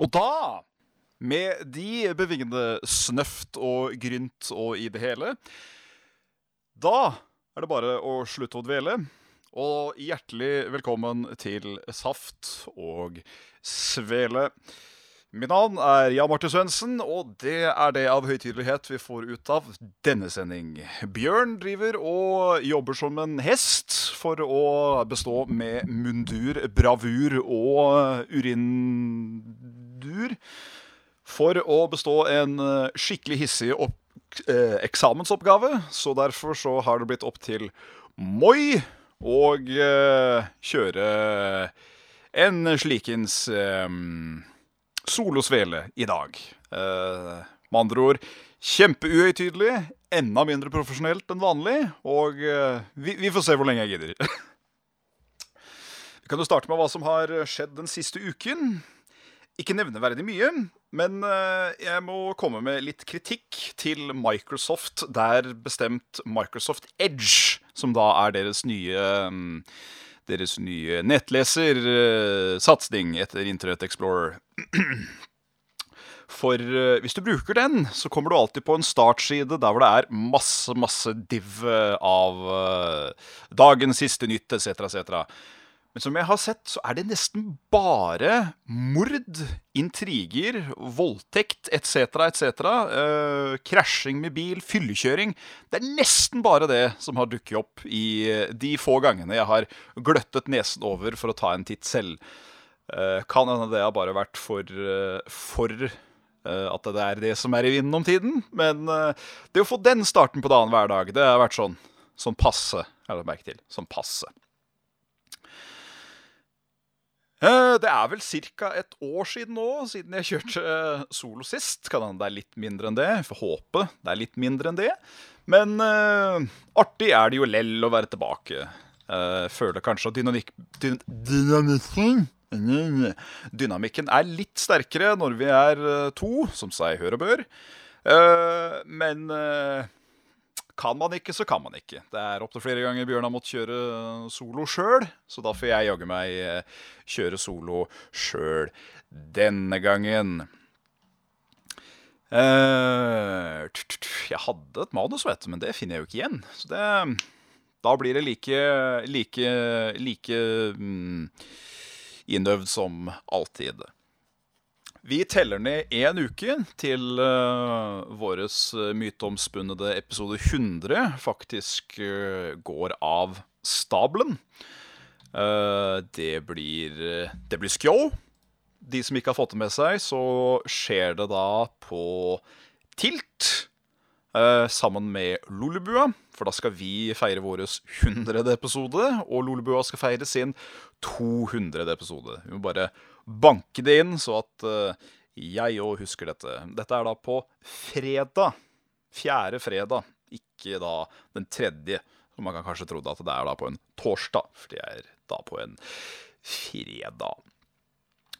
Og da, med de bevingede snøft og grynt og i det hele, da er det bare å slutte å dvele. Og hjertelig velkommen til Saft og Svele. Mitt navn er Jan Martin Svendsen, og det er det av høytidelighet vi får ut av denne sending. Bjørn driver og jobber som en hest for å bestå med mundur, bravur og urindur. For å bestå en eh, skikkelig hissig opp, eh, eksamensoppgave. Så derfor så har det blitt opp til Moi og eh, kjøre en slikens eh, solosvele i dag. Eh, med andre ord kjempeuhøytidelig, enda mindre profesjonelt enn vanlig, og eh, vi, vi får se hvor lenge jeg gidder. vi kan jo starte med hva som har skjedd den siste uken. Ikke nevneverdig mye, men eh, jeg må komme med litt kritikk til Microsoft, der bestemt Microsoft Edge, som da er deres nye mm, deres nye nettlesersatsing etter Internet Explorer. For eh, hvis du bruker den, så kommer du alltid på en startside der hvor det er masse, masse div eh, av eh, dagens siste nytt, etc., etc. Men som jeg har sett, så er det nesten bare mord, intriger, voldtekt etc., etc. Uh, krasjing med bil, fyllekjøring. Det er nesten bare det som har dukket opp i eh, de få gangene jeg har gløttet nesen over for å ta en titt selv. Uh, kan hende det har bare vært for, uh, for at det er det som er i vinden om tiden. Men det å få den starten på dagen hver dag, det har vært sånn, sånn passe. Jeg har merke til. Sånn passe. Eh, Det er vel ca. et år siden nå, siden jeg kjørte eh, solo sist. Kan hende det er litt mindre enn det. Jeg får håpe det er litt mindre enn det. Men uh, artig er det jo lell å være tilbake. Uh, føler kanskje at dynamikk, dyn, dynamikken Dynamikken er litt sterkere når vi er uh, to, som seg hør og bør. Uh, men kan man ikke, så kan man ikke. Det er opptil flere ganger Bjørn har måttet kjøre solo sjøl, så da får jeg jaggu meg kjøre solo sjøl denne gangen. Eh, jeg hadde et manus, vet du, men det finner jeg jo ikke igjen. Så det, da blir det like, like, like mm, innøvd som alltid. Vi teller ned én uke til uh, vår myteomspunnede episode 100 faktisk uh, går av stabelen. Uh, det blir Det blir skjold. De som ikke har fått det med seg, så skjer det da på Tilt. Uh, sammen med Lolebua, for da skal vi feire vår 100. episode. Og Lolebua skal feire sin 200. episode. Vi må bare banke det inn, så at uh, jeg òg husker dette. Dette er da på fredag. Fjerde fredag, ikke da den tredje. Som man kan kanskje tro at det er da på en torsdag, for det er da på en fredag.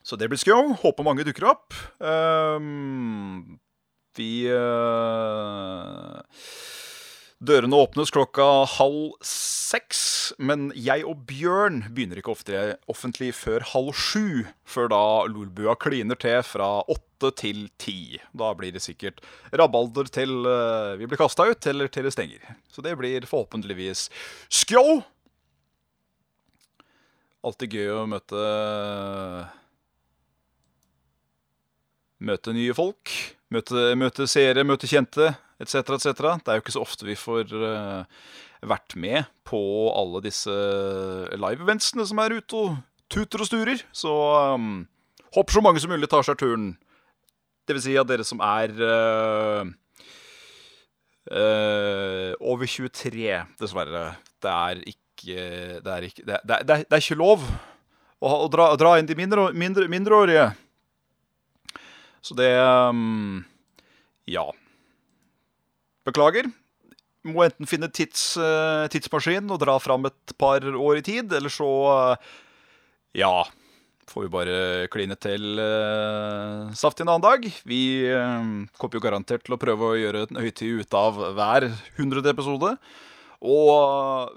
Så det blir skjå. Håper mange dukker opp. Um, vi uh, Dørene åpnes klokka halv seks, men jeg og Bjørn begynner ikke ofte offentlig før halv sju. Før da Lolbua kliner til fra åtte til ti. Da blir det sikkert rabalder til uh, vi blir kasta ut, eller til det stenger. Så det blir forhåpentligvis skjå! Alltid gøy å møte Møte nye folk. Møte, møte seere, møte kjente etc., etc. Det er jo ikke så ofte vi får uh, vært med på alle disse live-eventsene som er ute og tuter og sturer. Så um, håper så mange som mulig tar seg turen. Det vil si at dere som er uh, uh, over 23, dessverre. Det er ikke Det er ikke, det er, det er, det er ikke lov å, å dra, dra inn de mindre, mindre, mindreårige. Så det um, Ja. Beklager. Må enten finne tids, eh, tidsmaskin og dra fram et par år i tid, eller så eh, Ja. Får vi bare kline til uh, saftig en annen dag. Vi uh, kommer jo garantert til å prøve å gjøre en høytid ut av hver hundrede episode. Og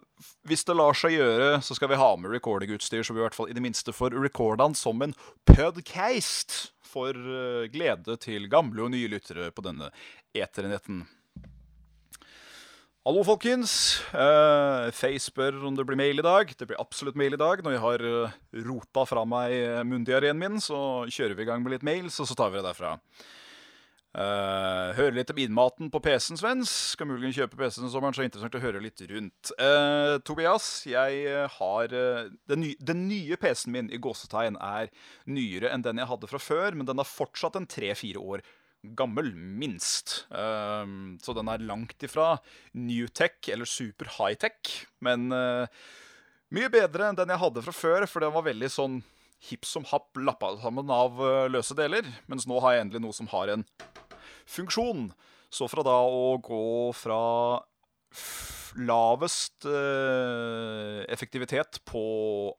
hvis det lar seg gjøre, så skal vi ha med recordingutstyr, så vi i hvert fall i det minste får recorda den som en podcast. For eh, glede til gamle og nye lyttere på denne eterenetten. Hallo, folkens. Uh, Faye spør om det blir mail i dag. Det blir absolutt mail i dag. Når jeg har uh, rota fra meg uh, min, så kjører vi i gang med litt mails, og så tar vi det derfra. Uh, høre litt om innmaten på PC-en, Svens. Skal muligens kjøpe PC-en i sommeren, så er det interessant å høre litt rundt. Uh, Tobias, jeg har den, ny, den nye PC-en min i gåsetegn er nyere enn den jeg hadde fra før, men den er fortsatt en tre-fire år gammel, minst. Um, så den er langt ifra new tech eller super high tech, men uh, mye bedre enn den jeg hadde fra før, for den var veldig sånn hipp som happ lappa sammen av uh, løse deler. Mens nå har jeg endelig noe som har en funksjon. Så fra da å gå fra lavest uh, effektivitet på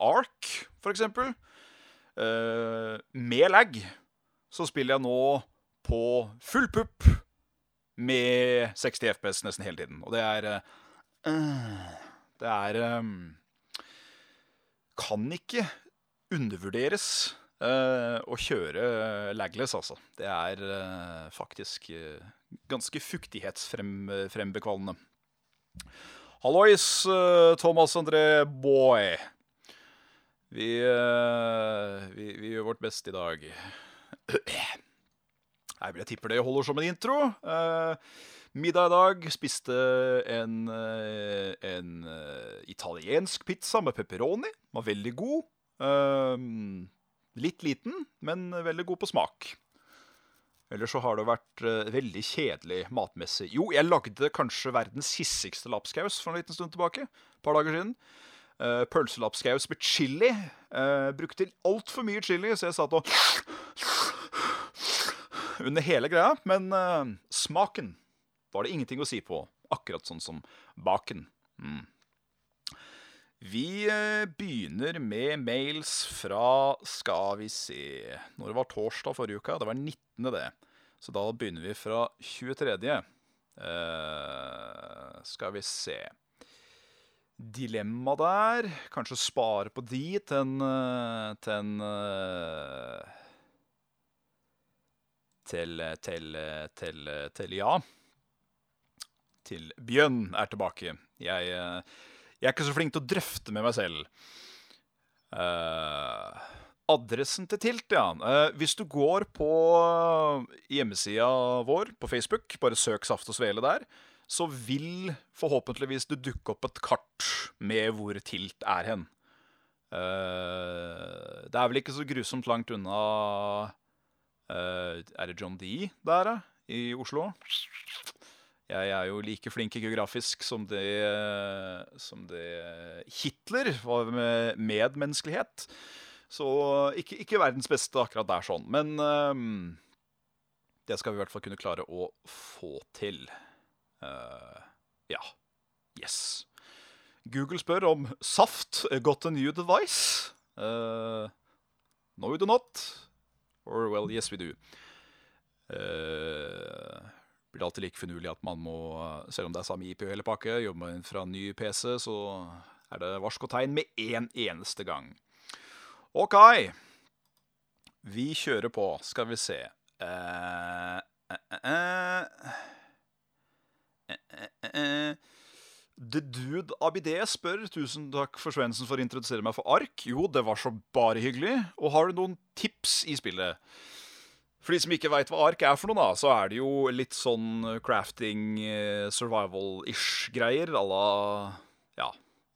ARK, f.eks., uh, med lag, så spiller jeg nå på full pupp med 60 FPS nesten hele tiden. Og det er eh, Det er eh, Kan ikke undervurderes eh, å kjøre lagless, altså. Det er faktisk ganske fuktighetsfrembekvalmende. Hallois, Thomas André Boy. Vi, vi, vi gjør vårt beste i dag. Nei, vil Jeg tipper det holder som en intro. Eh, middag i dag spiste en, eh, en eh, italiensk pizza med pepperoni. Var veldig god. Litt liten, men veldig god på smak. Ellers så har det vært veldig kjedelig matmessig. Jo, jeg lagde kanskje verdens hissigste lapskaus for en liten stund tilbake. Et par dager siden. Uh, Pølselapskaus med chili. Uh, brukte altfor mye chili, så jeg satt og under hele greia. Men uh, smaken var det ingenting å si på. Akkurat sånn som baken. Mm. Vi eh, begynner med mails fra Skal vi se Når det var torsdag forrige uke? Det var 19., det. Så da begynner vi fra 23. Uh, skal vi se Dilemma der. Kanskje spare på de til en, eh, til en eh, til, til, til, til ja. Til Bjørn er tilbake. Jeg, eh, jeg er ikke så flink til å drøfte med meg selv. Uh, adressen til Tilt, ja. Uh, hvis du går på hjemmesida vår på Facebook, bare søk Saft og Svele der, så vil forhåpentligvis det dukke opp et kart med hvor Tilt er hen. Uh, det er vel ikke så grusomt langt unna er det John D der, da? I Oslo? Jeg er jo like flink geografisk som det, som det Hitler var med medmenneskelighet. Så ikke, ikke verdens beste akkurat der sånn. Men ehm, det skal vi i hvert fall kunne klare å få til. Uh, ja. Yes. Google spør om Saft got a new device. Uh, no, you do not. Or well, yes we do. Uh, blir alltid like finurlig at man må, selv om det er samme IP hele pakke, jobber man fra en ny PC, så er det varsko tegn med én eneste gang. OK. Vi kjører på. Skal vi se Uh, uh, uh, uh, uh, uh, eh. The Dude ABD spør Tusen takk for Svendsen for å introdusere meg for ark. Jo, det var så bare hyggelig. Og har du noen tips i spillet? For de som ikke veit hva ark er for noe, da, så er det jo litt sånn crafting, eh, survival-ish greier. À la ja,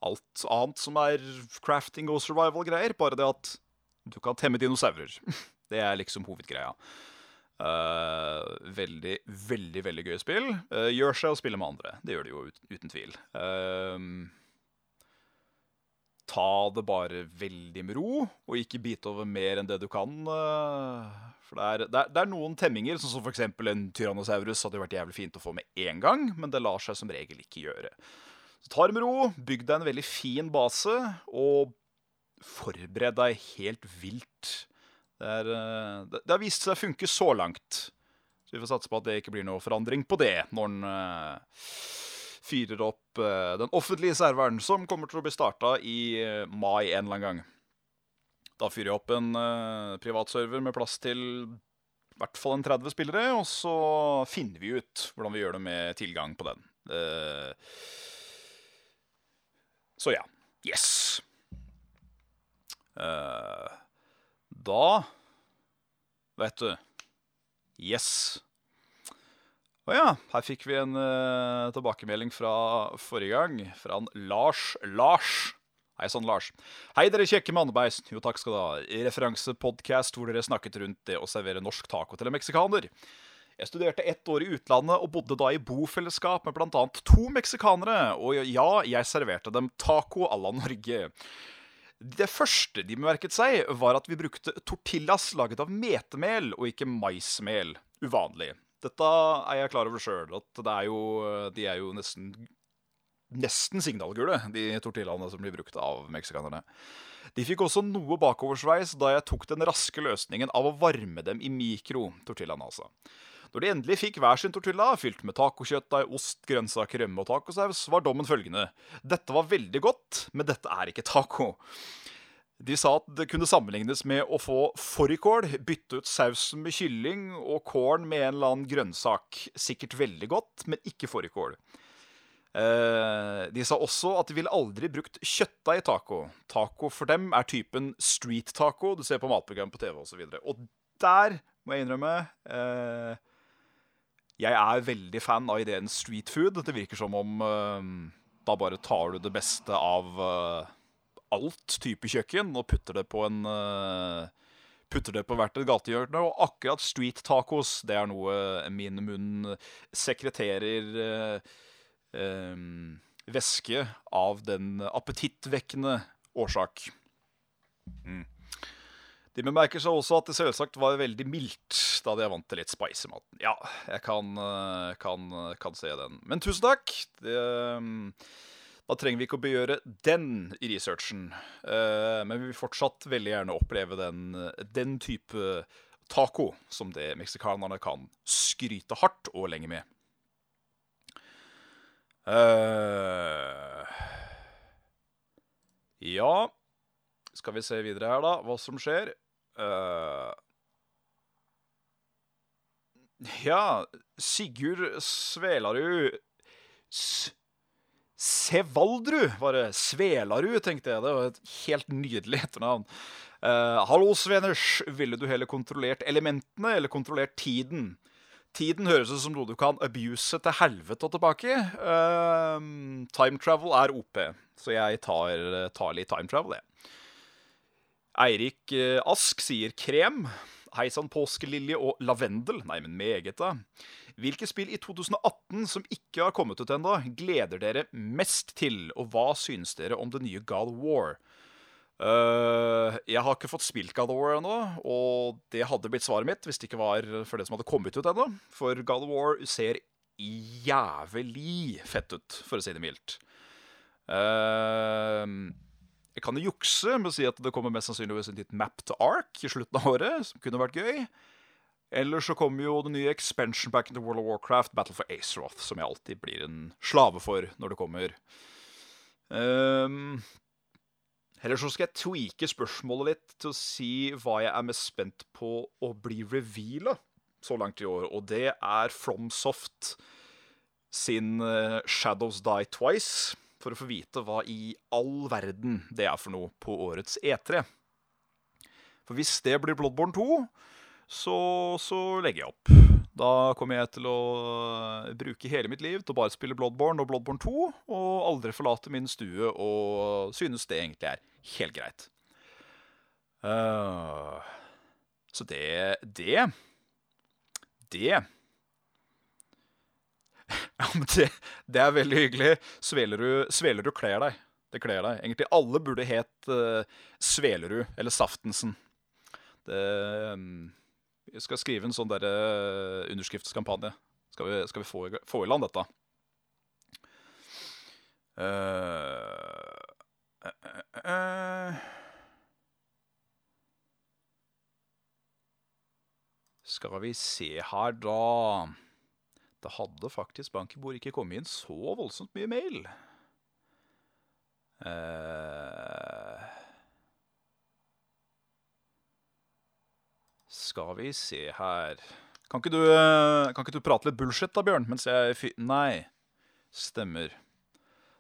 alt annet som er crafting og survival-greier. Bare det at du kan temme dinosaurer. Det er liksom hovedgreia. Eh, veldig, veldig veldig gøy spill. Uh, gjør seg å spille med andre. Det gjør det jo ut, uten tvil. Uh, ta det bare veldig med ro, og ikke bite over mer enn det du kan. For det er, det er, det er noen temminger, sånn som f.eks. en tyrannosaurus, hadde vært jævlig fint å få med én gang, men det lar seg som regel ikke gjøre. Så ta det med ro, bygg deg en veldig fin base, og forbered deg helt vilt. Det, er, eh, det, det har vist seg å funke så langt. Så vi får satse på at det ikke blir noe forandring på det når den uh, fyrer opp uh, den offentlige serveren, som kommer til å bli starta i uh, mai en eller annen gang. Da fyrer jeg opp en uh, privatserver med plass til i hvert fall en 30 spillere, og så finner vi ut hvordan vi gjør det med tilgang på den. Uh, så ja. Yes. Eh, da Vet du Yes. Å ja, her fikk vi en uh, tilbakemelding fra forrige gang. Fra en Lars Lars. Hei sann, Lars. Hei, dere kjekke mannebeist. Jo, takk skal du ha. Referansepodkast hvor dere snakket rundt det å servere norsk taco til en meksikaner. Jeg studerte ett år i utlandet og bodde da i bofellesskap med bl.a. to meksikanere. Og ja, jeg serverte dem taco à la Norge. Det første de bemerket seg, var at vi brukte tortillas laget av metemel og ikke maismel. Uvanlig. Dette er jeg klar over sjøl, at det er jo, de er jo nesten nesten signalgule, de tortillaene som blir brukt av meksikanerne. De fikk også noe bakoversveis da jeg tok den raske løsningen av å varme dem i mikro. tortillaene altså. Når de endelig fikk hver sin tortilla, fylt med tacokjøttdeig, ost, grønnsaker, rømme og tacosaus, var dommen følgende. Dette var veldig godt, men dette er ikke taco. De sa at det kunne sammenlignes med å få fårikål, bytte ut sausen med kylling og kålen med en eller annen grønnsak. Sikkert veldig godt, men ikke fårikål. Eh, de sa også at de ville aldri brukt kjøttdeig i taco. Taco for dem er typen street taco du ser på matprogram på TV osv. Og, så og der må jeg innrømme eh, Jeg er veldig fan av ideen street food. Det virker som om eh, da bare tar du det beste av eh, alt type kjøkken og putter det på en eh, Putter det på hvert et gatehjørne. Og akkurat street tacos, det er noe min munn sekreterer eh, væske av den appetittvekkende årsak. Mm. De bemerker seg også at det selvsagt var veldig mildt, da de er vant til litt spicy. Ja, jeg kan, eh, kan, kan se den. Men tusen takk. Det, eh, da trenger vi ikke å begjøre den i researchen. Eh, men vi vil fortsatt veldig gjerne oppleve den, den type taco som det meksikanerne kan skryte hardt og lenge med. Ja Skal vi se videre her, da, hva som skjer. Uh, ja, Sigurd Svelarud S Sevaldrud, var det. Svelarud, tenkte jeg. Det var et helt nydelig etternavn. Uh, Hallo, Sveners. Ville du heller kontrollert elementene eller kontrollert tiden? Tiden høres ut som noe du kan abuse til helvete og tilbake. Uh, time travel er OP, så jeg tar, tar litt time travel, jeg. Eirik uh, Ask sier krem. Hei sann, påskelilje og lavendel. Nei, men meget, da. Hvilke spill i 2018 som ikke har kommet ut ennå, gleder dere mest til? Og hva synes dere om det nye God War? Uh, jeg har ikke fått spilt God War ennå, og det hadde blitt svaret mitt hvis det ikke var for det som hadde kommet ut ennå. For God War ser jævlig fett ut, for å si det mildt. Uh, jeg kan jo jukse med å si at det kommer mest sannsynligvis en liten map til Ark i slutten av året, som kunne vært gøy. Eller så kommer jo det nye expansion back into World of Warcraft, Battle for Azeroth, som jeg alltid blir en slave for når det kommer. Um, eller så skal jeg tweake spørsmålet litt til å si hva jeg er mest spent på å bli reveala så langt i år, og det er FromSoft sin uh, Shadows Die Twice, for å få vite hva i all verden det er for noe på årets E3. For hvis det blir Bloodborne 2 så, så, legger jeg opp. Da kommer jeg til å bruke hele mitt liv til å bare spille Bloodborne og Bloodborne 2, og aldri forlate min stue og synes det egentlig er helt greit. Uh, så det Det Det Ja, men det, det er veldig hyggelig. Svelerud, du, kler deg? Det kler deg. Egentlig alle burde het uh, Svelerud eller Saftensen. Det um, Vi skal skrive en sånn derre uh, underskriftskampanje. Skal vi, skal vi få, få, i land dette? Uh, skal vi se her, da Det hadde faktisk Bankibor ikke kommet inn så voldsomt mye mail. Uh, skal vi se her kan ikke, du, eh, kan ikke, du, prate litt bullshit da, Bjørn? Mens jeg fy... Nei. Stemmer.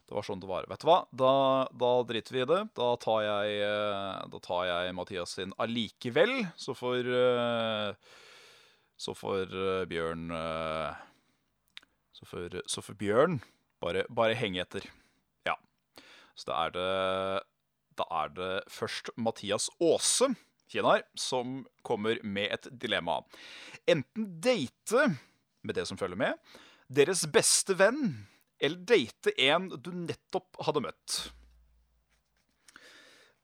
Det var sånn det var. Vet du hva? Da, da driter vi i det. Da tar jeg, eh, da tar jeg Mathias sin allikevel. Så får Så får Bjørn Så for, så for Bjørn bare, bare henge etter. Ja. Så da er det, da er det først Mathias Aase, kjenner, som kommer med et dilemma. Enten date med det som følger med, deres beste venn, eller date en du nettopp hadde møtt.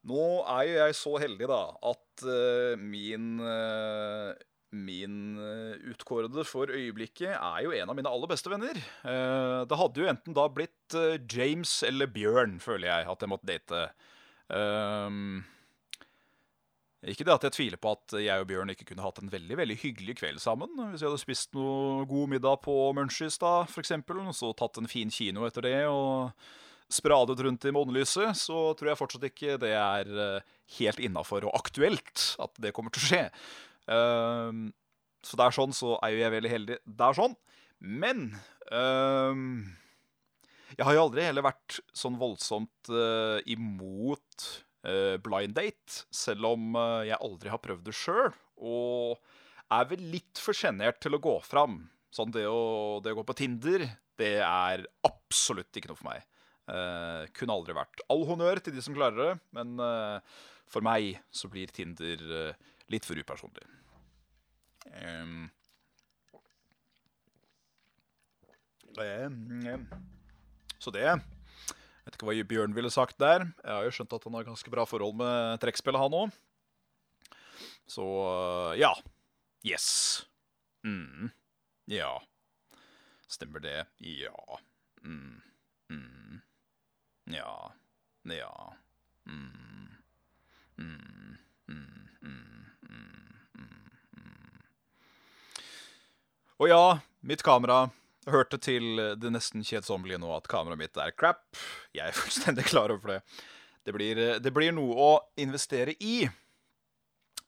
Nå er jo jeg så heldig, da, at uh, min uh, min eh, utkårede for øyeblikket er jo en av mine aller beste venner. Eh, det hadde jo enten da blitt eh, James eller Bjørn, føler jeg, at jeg måtte date. Um, ikke det at jeg tviler på at jeg og Bjørn ikke kunne hatt en veldig veldig hyggelig kveld sammen. Hvis vi hadde spist noe god middag på Munchies, da, f.eks., og så tatt en fin kino etter det og spradet rundt i månelyset, så tror jeg fortsatt ikke det er helt innafor og aktuelt at det kommer til å skje. Um, så det er sånn, så er jo jeg veldig heldig. Det er sånn. Men um, jeg har jo aldri heller vært sånn voldsomt uh, imot uh, blind date, selv om uh, jeg aldri har prøvd det sjøl. Og er vel litt for sjenert til å gå fram. Sånn det å, det å, gå på Tinder, det er absolutt ikke noe for meg. Uh, kunne aldri vært. All honnør til de som klarer det, men for meg så blir Tinder litt for upersonlig. Um, så det Jeg vet ikke hva Bjørn ville sagt der. Jeg har jo skjønt at han har ganske bra forhold med trekkspillet, han òg. Så ja. Yes. Mm. Ja. Stemmer det? Ja. Mm. Mm. Ja. Ja. Mm. Mm. Mm. Og ja, mitt kamera hørte til det nesten kjedsommelige nå at kameraet mitt er crap. Jeg er fullstendig klar over det. Det blir, det blir noe å investere i.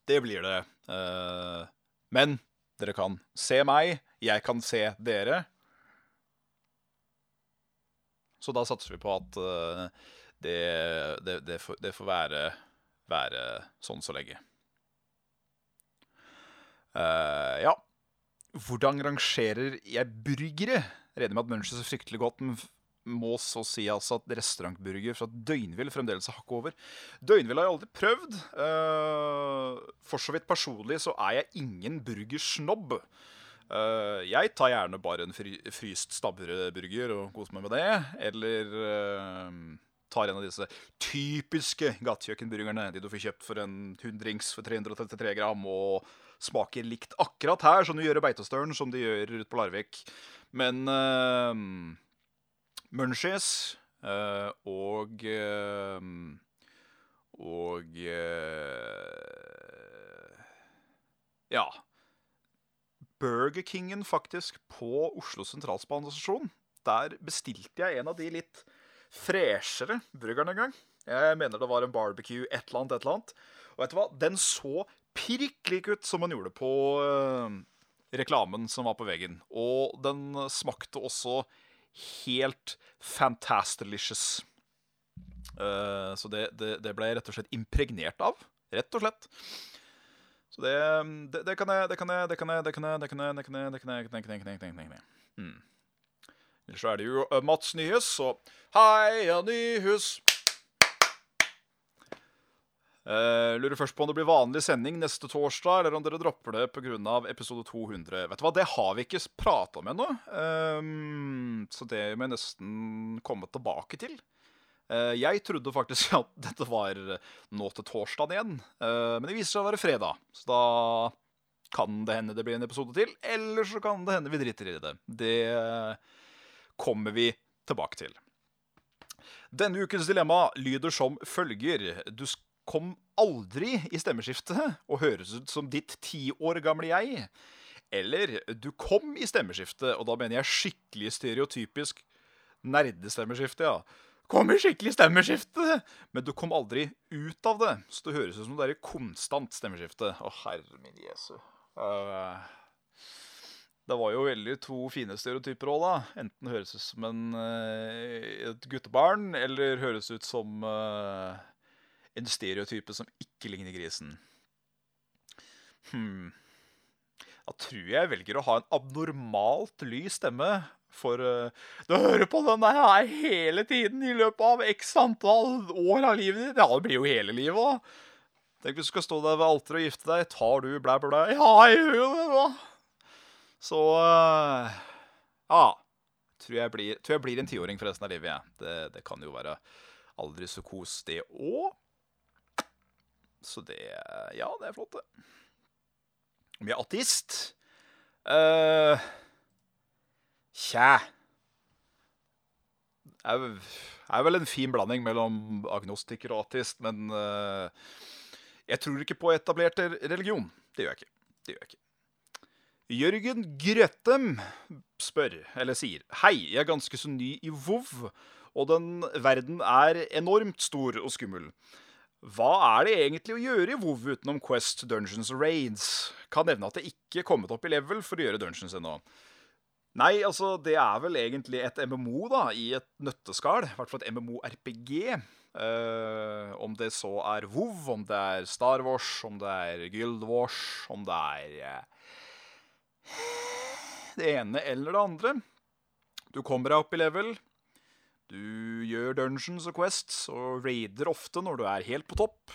Det blir det. Eh, men dere kan se meg, jeg kan se dere. Så da satser vi på at eh, det, det, det, får, får være, være, sånn så lenge. Uh, ja. Hvordan rangerer jeg burgere? Regner med at Munchies er fryktelig godt, men må så si altså at restaurantburger fra Døgnvill fremdeles er hakket over. Døgnvill har jeg aldri prøvd. Uh, for så vidt personlig så er jeg ingen burgersnobb. Uh, jeg tar gjerne bare en fry fryst stabbureburger og koser meg med det. Eller uh, tar en av disse typiske gatekjøkkenburgerne. De du får kjøpt for en hundrings for 333 gram. og smaker likt akkurat her, som de gjør i Beitostølen, som de gjør ute på Larvik. Men uh, Munchies uh, og uh, Og Ja. Burger Kingen, faktisk, på Oslo sentralsbanestasjon. Der bestilte jeg en av de litt freshere burgerne en gang. Jeg mener det var en barbecue, et eller annet, et eller annet. Og vet du hva? Den så prikk lik ut som han gjorde på reklamen som var på veggen. Og den smakte også helt fantastelicious Uh, så det, det, det, ble jeg rett og slett impregnert av. Rett og slett. Så det, det, kan jeg Det kan jeg Det kan jeg Det kan jeg Det kan jeg Det kan jeg Det kan jeg, det kan jeg, det kan jeg, Ellers så er det jo Mats Nyhus og Heia Nyhus. Uh, lurer først på om det blir vanlig sending neste torsdag, eller om dere dropper det pga. episode 200. Vet du hva, Det har vi ikke prata om ennå, um, så det må jeg nesten komme tilbake til. Uh, Jeg trodde faktisk at dette var nå til torsdag igjen, uh, men det viser seg å være fredag. Så da kan det hende det blir en episode til, eller så kan det hende vi driter i det. Det kommer vi tilbake til. Denne ukens dilemma lyder som følger. Du s- kom aldri i stemmeskiftet og høres ut som ditt ti år gamle jeg. Eller du kom i stemmeskiftet, og da mener jeg skikkelig stereotypisk nerdestemmeskifte, ja. Kom i skikkelig stemmeskifte! Men du kom aldri ut av det, så det høres ut som det er i konstant stemmeskifte. Å, herre min jesu. Uh, det var jo veldig to fine stereotyper òg, da. Enten høres ut som en, eh, et guttebarn, eller høres ut som eh, en stereotype som ikke ligner grisen. Hmm. Da tror jeg velger å ha en abnormalt lys stemme. For uh, du hører på den der her hele tiden i løpet av x antall år av livet ditt. Ja, det blir jo hele livet òg. Tenk hvis du skal stå der ved alteret og gifte deg. Tar du blæ, blæ, blæ? Ja, jeg gjør jo det, da. Så uh, Ja. Tror jeg blir, tror jeg blir en tiåring for resten av livet, jeg. Det, det kan jo være aldri så kos, det òg. Så det Ja, det er flott, det. Om jeg er ateist? Uh, Tja er, er vel en fin blanding mellom agnostiker og ateist, men uh, jeg tror ikke på etablert religion. Det gjør jeg ikke. Det gjør jeg ikke. Jørgen Grøttem spør, eller sier, Hei, jeg er ganske så ny i VOV, og den verden er enormt stor og skummel. Hva er det egentlig å gjøre i WoW utenom Quest, Dungeons og Raids? Kan nevne at det ikke kommet opp i level for å gjøre Dungeons ennå. Nei, altså, det er vel egentlig et MMO, da, i et nøtteskall. I hvert fall et MMO-RPG. Uh, om det så er WoW, om det er Star Wars, om det er Guild Wars, om det er uh, det ene eller det andre. Du kommer deg opp i level. Du gjør dungeons og quests og raider ofte når du er helt på topp.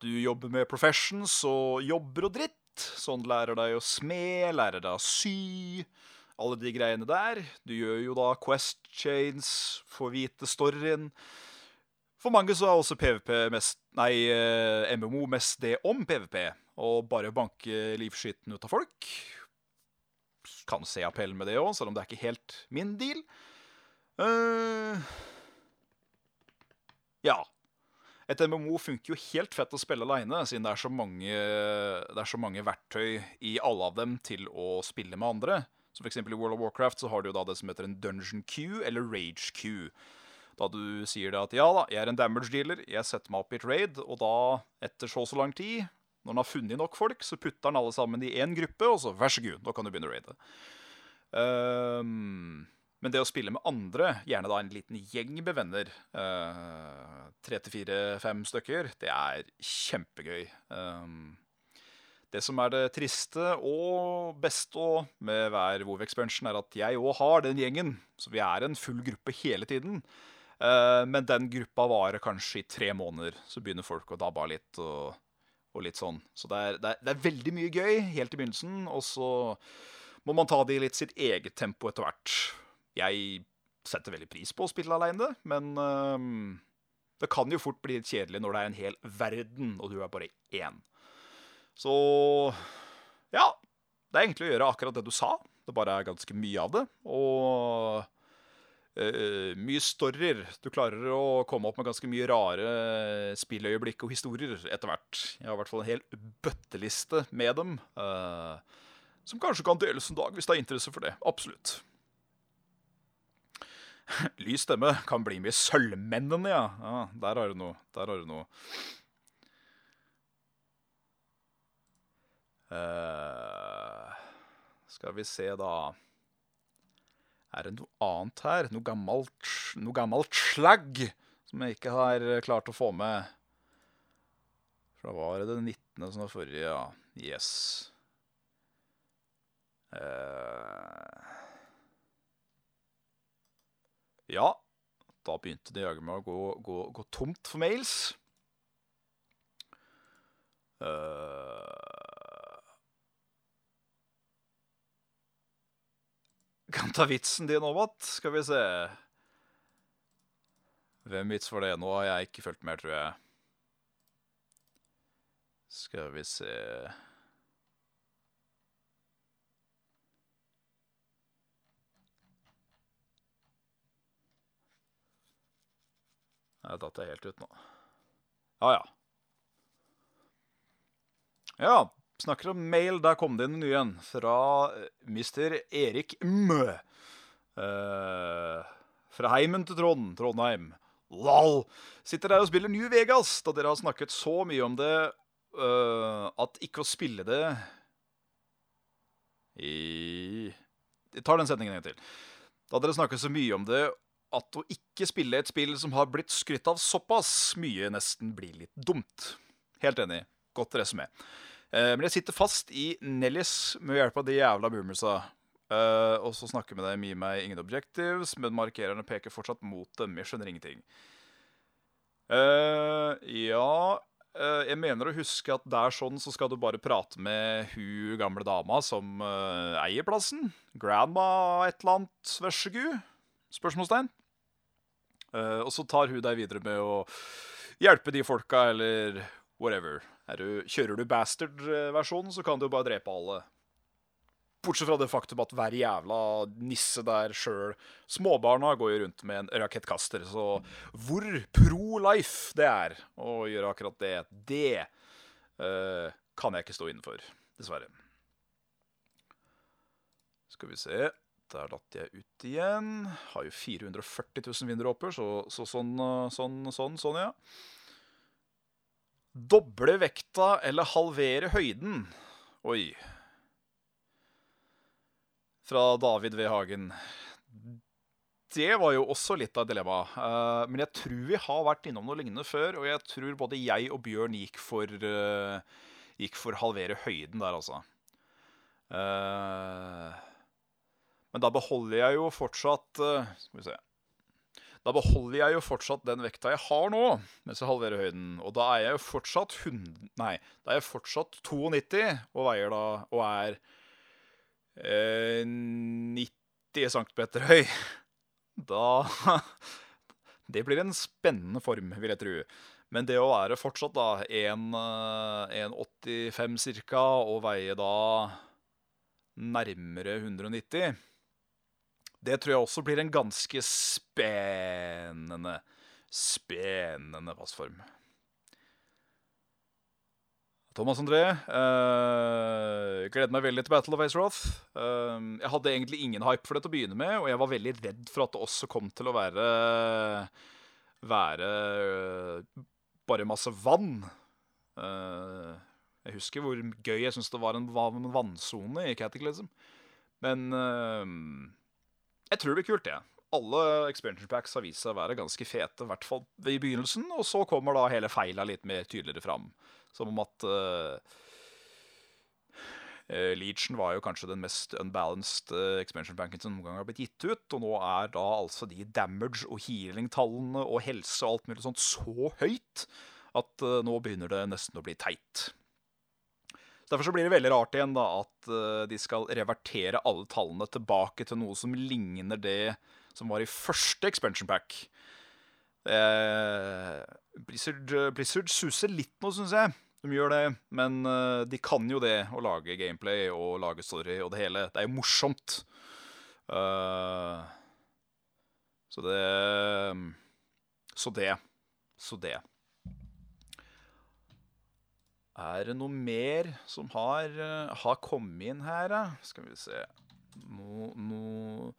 Du jobber med professions og jobber og dritt. Sånn lærer deg å sme, lærer deg å sy, alle de greiene der. Du gjør jo da quest chains, får vite storyen. For mange så er også PVP mest Nei, eh, MMO mest det om PVP. Og bare banke livskiten ut av folk. Kan se appellen med det òg, selv om det er ikke helt min deal. Eh, ja. Et MMO funker jo helt fett å spille aleine, siden det er, så mange, det er så mange verktøy i alle av dem til å spille med andre. For eksempel I World of Warcraft så har du jo da det som heter en dungeon queue eller rage queue. Da du sier det at ja da, jeg er en damage dealer, jeg setter meg opp i et raid, og da, etter så og så lang tid, når han har funnet nok folk, så putter han alle sammen i én gruppe, og så vær så god, nå kan du begynne å raide. Um, men det å spille med andre, gjerne da en liten gjeng med venner, eh, tre til fire, fem stykker, det er kjempegøy. Um, det som er det triste og beste med hver WoW expansion, er at jeg òg har den gjengen. Så vi er en full gruppe hele tiden. Eh, men den gruppa varer kanskje i tre måneder. Så begynner folk å dabbe av litt og, og litt sånn. Så det er, det, er, det er veldig mye gøy helt i begynnelsen, og så må man ta det i litt sitt eget tempo etter hvert. Jeg setter veldig pris på å spille aleine, men øhm, det kan jo fort bli kjedelig når det er en hel verden, og du er bare én. Så ja. Det er egentlig å gjøre akkurat det du sa. Det bare er ganske mye av det. Og uh, mye storyer. Du klarer å komme opp med ganske mye rare spilløyeblikk og historier etter hvert. Jeg har i hvert fall en hel bøtteliste med dem. Uh, som kanskje kan deles en dag, hvis det er interesse for det. Absolutt. Lys stemme kan bli med i Sølvmennene, ja. ja. Der har du noe. Der har du noe. Uh, skal vi se, da. Er det noe annet her? Noe gammelt, noe gammelt slagg som jeg ikke har klart å få med. Da var det den 19. som var forrige, ja. Yes. Eh, ja, da begynte det jaggu meg å gå, gå, gå tomt for mails. Uh, kan ta vitsen din òg, Matt. Skal vi se. Hvem vits var det? Nå har jeg ikke fulgt med, tror jeg. Skal vi se Jeg datt helt ut nå. Ja, ja. Ja, snakker om mail. Der kom det inn en ny en fra mister Mr. Erik Mø. Uh, fra heimen til Trond, Trondheim. Lol. Sitter der og spiller New Vegas, da dere har snakket så mye om det uh, at ikke å spille det i Jeg tar den setningen en gang til. Da dere snakket så mye om det at å ikke spille et spill som har blitt skrytt av såpass mye, nesten blir litt dumt. Helt enig. Godt resumé. Eh, men jeg sitter fast i Nellis med hjelp av de jævla boomersa. Eh, og så snakker med dem, gir meg ingen objectives, men markererne peker fortsatt mot dem. Jeg skjønner ingenting. Eh, ja Jeg mener å huske at der sånn så skal du bare prate med hun gamle dama som eier plassen. Grandma et eller annet, vær så god? Spørsmålstegn. Eh, og så tar hun deg videre med å hjelpe de folka, eller whatever. Er du, kjører du bastard-versjonen, så kan du jo bare drepe alle. Bortsett fra det faktum at hver jævla nisse der sjøl Småbarna går jo rundt med en rakettkaster, så hvor pro life det er å gjøre akkurat det, det uh, kan jeg ikke stå innenfor, dessverre. Skal vi se Der datt jeg ut igjen. Har jo 440 000 vinduer oppe, så, så sånn, eh, sånn, sånn, sånn, ja. Doble vekta eller halvere høyden. Oi. Fra David V. Hagen. Det var jo også litt av dilemma. Eh, men jeg tror vi har vært innom noe lignende før. Og jeg tror både jeg og Bjørn gikk for, uh, gikk for halvere høyden der, altså. Uh, men da beholder jeg jo fortsatt uh, Skal vi se. Da beholder jeg jo fortsatt den vekta jeg har nå, mens jeg halverer høyden. Og da er jeg jo fortsatt 100, Nei, da er jeg fortsatt 92 og veier da Og er eh, 90 cm høy. Da Det blir en spennende form, vil jeg tro. Men det å være fortsatt da 1,85 ca. og veie da nærmere 190 det tror jeg også blir en ganske spennende, spennende passform. Thomas André, uh, gleder meg veldig til Battle of Azeroth. Uh, jeg hadde egentlig ingen hype for det til å begynne med, og jeg var veldig redd for at det også kom til å være være uh, bare masse vann. jeg husker hvor gøy jeg syntes det var en vannsone i Cataclysm. Men jeg tror det blir kult, jeg. Ja. Alle expansion packs har vist seg å være ganske fete, i hvert fall i begynnelsen. Og så kommer da hele feila litt mer tydeligere fram. Som om at uh, Legion var jo kanskje den mest unbalanced uh, expansion packen som noen gang har blitt gitt ut. Og nå er da altså de damage- og healing-tallene og helse og alt mulig sånt så høyt at nå begynner det nesten å bli teit. Derfor så blir det veldig rart igjen da at uh, de skal revertere alle tallene tilbake til noe som ligner det som var i første expansion pack. Eh, Blizzard, Blizzard, suser litt nå, syns jeg. De gjør det, men uh, de kan jo det å lage gameplay og lage story og det hele. Det er jo morsomt. Uh, så det Så det. Så det. Er det noe mer som har, uh, har kommet inn her, da? Skal vi se Noe no,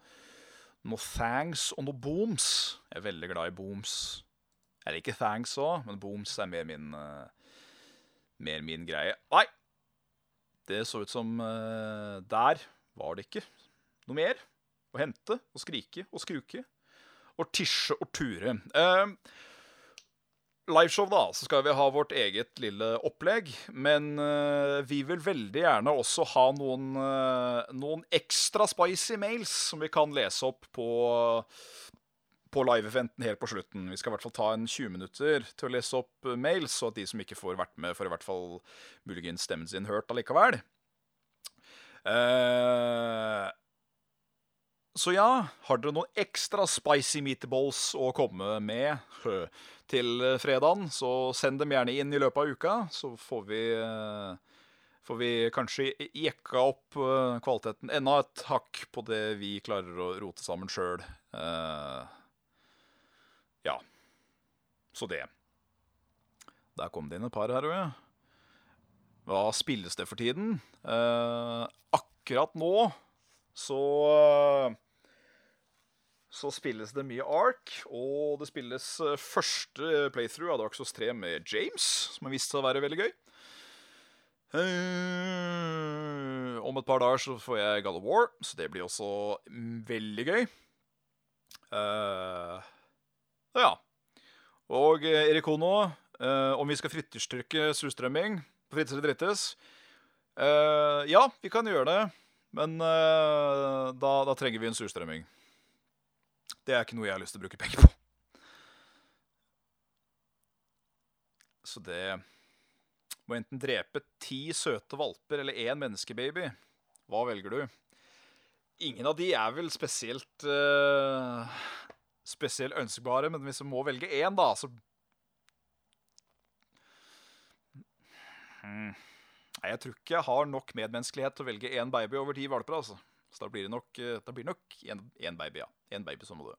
no thanks og noe booms. Jeg er veldig glad i booms. Jeg liker thanks òg, men booms er mer min, uh, mer min greie. Nei! Det så ut som uh, Der var det ikke noe mer å hente og skrike og skruke. Og tisje og ture. Uh, liveshow, da, så skal vi ha vårt eget lille opplegg. Men uh, vi vil veldig gjerne også ha noen, uh, noen ekstra spicy mails som vi kan lese opp på, på live-eventen helt på slutten. Vi skal i hvert fall ta en 20 minutter til å lese opp mails, så at de som ikke får vært med, får i hvert fall muligens stemmen sin hørt allikevel. Uh, så ja, har dere noen ekstra spicy meatballs å komme med til fredagen, så send dem gjerne inn i løpet av uka, så får vi eh, Får vi kanskje jekka opp eh, kvaliteten enda et hakk på det vi klarer å rote sammen sjøl. Ja. Så det. Der kom det inn et par her òg. Hva spilles det for tiden? Akkurat nå så så spilles det mye Ark, og det spilles første playthrough av Dark Souls 3 med James, som har vist seg å være veldig gøy. Uh, om et par dager så får jeg God of War, så det blir også veldig gøy. Uh, ja. Og Erik Hono, uh, om vi skal frityrstrykke surstrømming på Frittes eller drittes Ja, vi kan gjøre det, men da, da trenger vi en surstrømming. Det er ikke noe jeg har lyst til å bruke penger på. Så det må enten drepe ti søte valper eller én menneskebaby. Hva velger du? Ingen av de er vel spesielt uh, spesielt ønskbare, men hvis vi må velge én, da, så hmm. Nei, Jeg tror ikke jeg har nok medmenneskelighet til å velge én baby over ti valper. altså. Så da blir det nok, eh, da blir det nok én baby, ja. Én baby som må dø.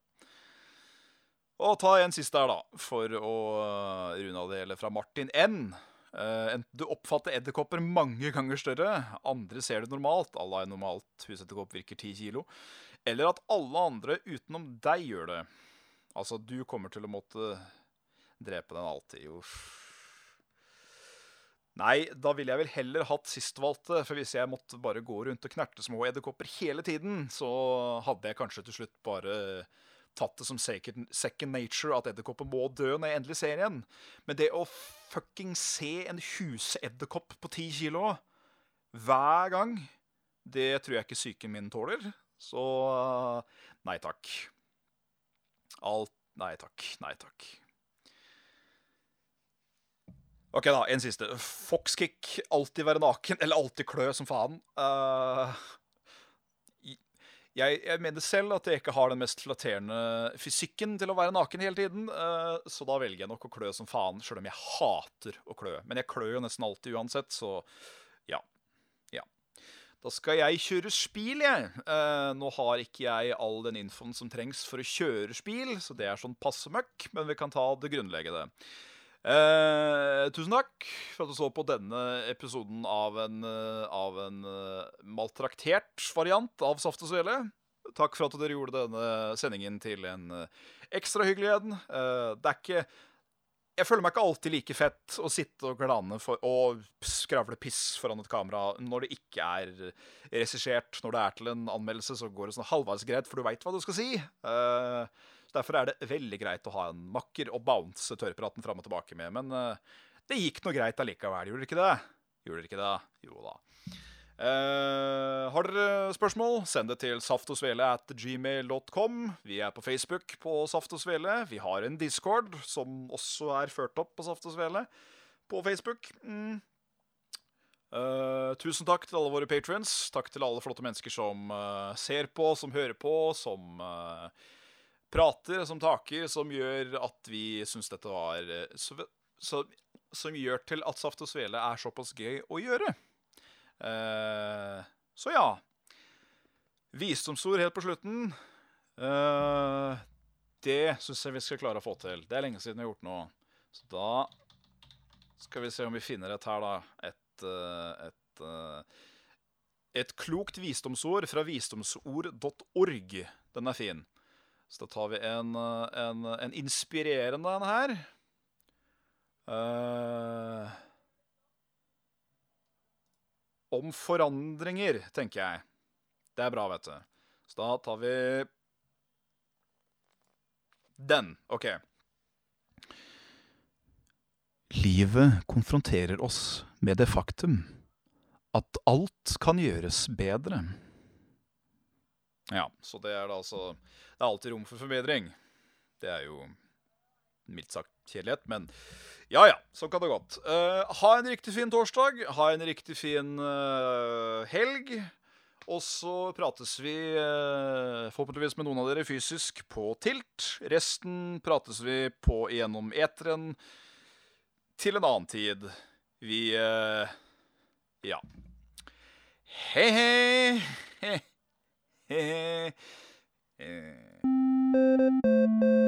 Og ta en siste her, da, for å eh, runde av det hele. Fra Martin N. Uh, du oppfatter edderkopper mange ganger større, andre ser det normalt, alla er normalt husedderkopp virker 10 kilo, eller at alle andre utenom deg gjør det. Altså, du kommer til å måtte drepe den alltid. Uff. Nei, da ville jeg vel heller hatt sistvalgte, for hvis jeg måtte bare gå rundt og knerte små edderkopper hele tiden, så hadde jeg kanskje til slutt bare tatt det som second, nature at edderkopper må dø når jeg endelig ser igjen. Men det å fucking se en husedderkopp på ti kilo hver gang, det tror jeg ikke psyken min tåler. Så nei takk. Alt Nei takk. Nei takk. OK, da. En siste. Foxkick. Alltid være naken, eller alltid klø som faen. Uh, jeg, jeg, mener selv at jeg ikke har den mest flatterende fysikken til å være naken hele tiden, uh, så da velger jeg nok å klø som faen, sjøl om jeg hater å klø. Men jeg klør jo nesten alltid uansett, så ja. Ja. Da skal jeg kjøre spil, jeg. Uh, nå har ikke jeg all den infoen som trengs for å kjøre spil, så det er sånn passe møkk, men vi kan ta det grunnleggende. Eh, tusen takk for at du så på denne episoden av en, eh, av en uh, maltraktert variant av Saft og Svele. Takk for at dere gjorde denne sendingen til en uh, ekstra hyggelig en. Eh, det er ikke Jeg føler meg ikke alltid like fett å sitte og glane for, og skravle piss foran et kamera når det ikke er regissert. Når det er til en anmeldelse, så går det sånn halvveis greit, for du veit hva du skal si. Uh, så Derfor er det veldig greit å ha en makker og bounce tørrpraten fram og tilbake med. Men uh, det gikk noe greit allikevel, gjorde det ikke det? Gjorde det ikke det? Jo da. Uh, har dere spørsmål, send det til saftosvele at gmail.com. Vi er på Facebook på Saft og Svele. Vi har en discord som også er ført opp på Saft og Svele på Facebook. Mm. Uh, tusen takk til alle våre patrions. Takk til alle flotte mennesker som uh, ser på, som hører på, som prater, som taker, som gjør at vi syns dette var eh, så, så, Som gjør til at Saft og Svele er såpass gøy å gjøre. Uh, så ja. Visdomsord helt på slutten. Uh, det syns jeg vi skal klare å få til. Det er lenge siden vi har gjort noe. Så da skal vi se om vi finner et her, da. Et, et, et klokt visdomsord fra visdomsord.org. Den er fin. Så da tar vi en, en, en inspirerende en her. Uh, om forandringer, tenker jeg. Det er bra, vet du. Så da tar vi den. OK. Livet konfronterer oss med det faktum at alt kan gjøres bedre. Ja, så det er da altså Det er alltid rom for forbedring. Det er jo mildt sagt kjedelighet, men ja ja, sånn kan det godt. Uh, ha en riktig fin torsdag. Ha en riktig fin uh, helg. Og så prates vi uh, forhåpentligvis med noen av dere fysisk på Tilt. Resten prates vi på gjennom eteren til en annen tid. Vi Ja. Hei, hei! へえ。えー